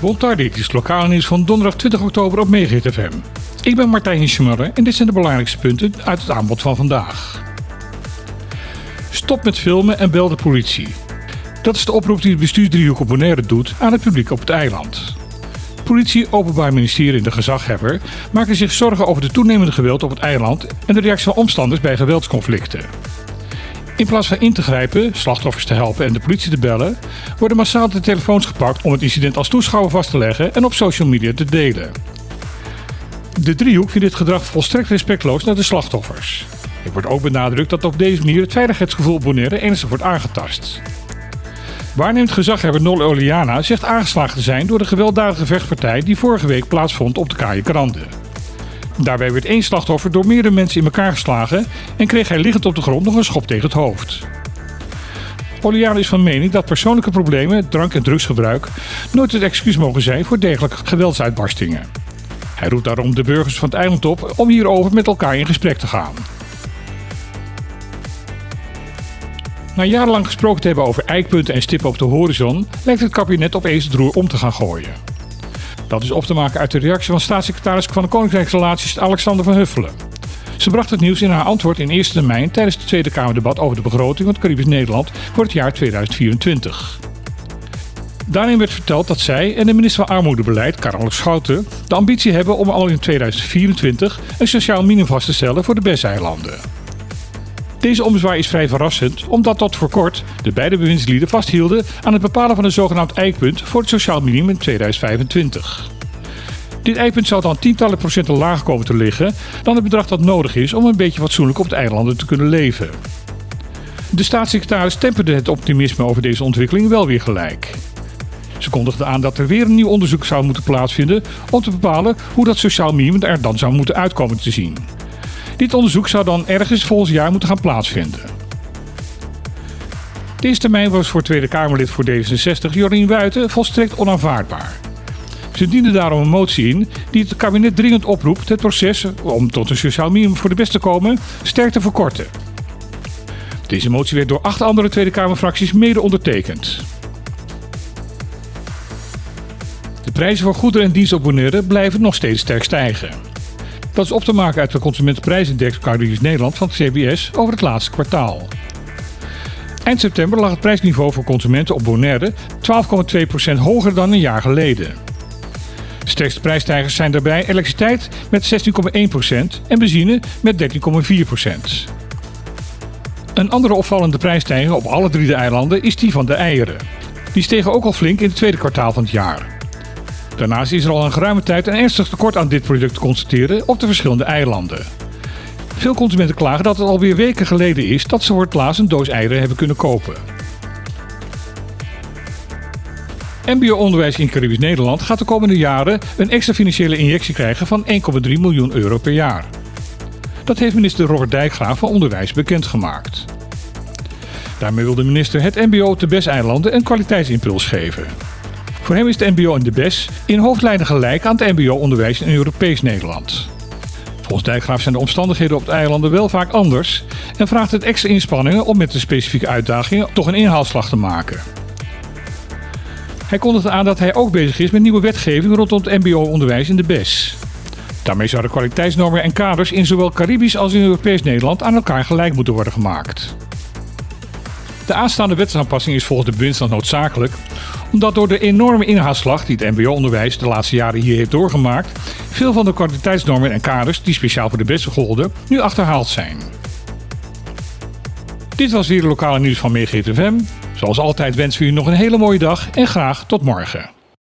Bontar, dit is lokale nieuws van donderdag 20 oktober op Megahit FM. Ik ben Martijn Hinsjemuller en dit zijn de belangrijkste punten uit het aanbod van vandaag. Stop met filmen en bel de politie. Dat is de oproep die het bestuursdriehoek op doet aan het publiek op het eiland. Politie, Openbaar Ministerie en de gezaghebber maken zich zorgen over de toenemende geweld op het eiland en de reactie van omstanders bij geweldsconflicten. In plaats van in te grijpen, slachtoffers te helpen en de politie te bellen, worden massaal de telefoons gepakt om het incident als toeschouwer vast te leggen en op social media te delen. De driehoek vindt dit gedrag volstrekt respectloos naar de slachtoffers. Er wordt ook benadrukt dat op deze manier het veiligheidsgevoel Bonaire ernstig wordt aangetast. Waarnemend gezaghebber Nol Oliana zegt aangeslagen te zijn door de gewelddadige vechtpartij die vorige week plaatsvond op de Kaaie Krande. Daarbij werd één slachtoffer door meerdere mensen in elkaar geslagen en kreeg hij liggend op de grond nog een schop tegen het hoofd. Oliana is van mening dat persoonlijke problemen, drank- en drugsgebruik nooit het excuus mogen zijn voor dergelijke geweldsuitbarstingen. Hij roept daarom de burgers van het eiland op om hierover met elkaar in gesprek te gaan. Na jarenlang gesproken te hebben over eikpunten en stippen op de horizon, lijkt het kabinet opeens het roer om te gaan gooien. Dat is op te maken uit de reactie van staatssecretaris van de Koninkrijksrelaties Alexander van Huffelen. Ze bracht het nieuws in haar antwoord in eerste termijn tijdens het Tweede Kamerdebat over de begroting van het Caribisch Nederland voor het jaar 2024. Daarin werd verteld dat zij en de minister van Armoedebeleid, Karel Schouten, de ambitie hebben om al in 2024 een sociaal minimum vast te stellen voor de BES-eilanden. Deze ommezwaai is vrij verrassend, omdat tot voor kort de beide bewindslieden vasthielden aan het bepalen van een zogenaamd eikpunt voor het sociaal minimum in 2025. Dit eikpunt zou dan tientallen procenten lager komen te liggen dan het bedrag dat nodig is om een beetje fatsoenlijk op de eilanden te kunnen leven. De staatssecretaris temperde het optimisme over deze ontwikkeling wel weer gelijk. Ze kondigde aan dat er weer een nieuw onderzoek zou moeten plaatsvinden om te bepalen hoe dat sociaal minimum er dan zou moeten uitkomen te zien. Dit onderzoek zou dan ergens volgend jaar moeten gaan plaatsvinden. Deze termijn was voor Tweede Kamerlid voor D66 Jorien Wuiten volstrekt onaanvaardbaar. Ze diende daarom een motie in die het kabinet dringend oproept het proces om tot een sociaal minimum voor de best te komen sterk te verkorten. Deze motie werd door acht andere Tweede Kamerfracties mede ondertekend. De prijzen voor goederen en Bonaire blijven nog steeds sterk stijgen. Dat is op te maken uit de Consumentenprijsindex Caribisch Nederland van het CBS over het laatste kwartaal. Eind september lag het prijsniveau voor consumenten op Bonaire 12,2% hoger dan een jaar geleden. De sterkste prijsstijgers zijn daarbij elektriciteit met 16,1% en benzine met 13,4%. Een andere opvallende prijsstijging op alle drie de eilanden is die van de eieren. Die stegen ook al flink in het tweede kwartaal van het jaar. Daarnaast is er al een geruime tijd een ernstig tekort aan dit product te constateren op de verschillende eilanden. Veel consumenten klagen dat het alweer weken geleden is dat ze voor het laatst een doos eieren hebben kunnen kopen. MBO-onderwijs in Caribisch Nederland gaat de komende jaren een extra financiële injectie krijgen van 1,3 miljoen euro per jaar. Dat heeft minister Robert Dijkgraaf van Onderwijs bekendgemaakt. Daarmee wil de minister het MBO op de BES-eilanden een kwaliteitsimpuls geven. Voor hem is het MBO en de BES in hoofdlijnen gelijk aan het MBO-onderwijs in Europees Nederland. Volgens Dijkgraaf zijn de omstandigheden op de eilanden wel vaak anders en vraagt het extra inspanningen om met de specifieke uitdagingen toch een inhaalslag te maken. Hij kondigde aan dat hij ook bezig is met nieuwe wetgeving rondom het MBO-onderwijs in de BES. Daarmee zouden kwaliteitsnormen en kaders in zowel Caribisch als in Europees Nederland aan elkaar gelijk moeten worden gemaakt. De aanstaande wetsaanpassing is volgens de bewindsland noodzakelijk, omdat door de enorme inhaalslag die het mbo-onderwijs de laatste jaren hier heeft doorgemaakt, veel van de kwaliteitsnormen en kaders die speciaal voor de beste golden nu achterhaald zijn. Dit was weer de lokale nieuws van MeeGTFM. Zoals altijd wensen we u nog een hele mooie dag en graag tot morgen.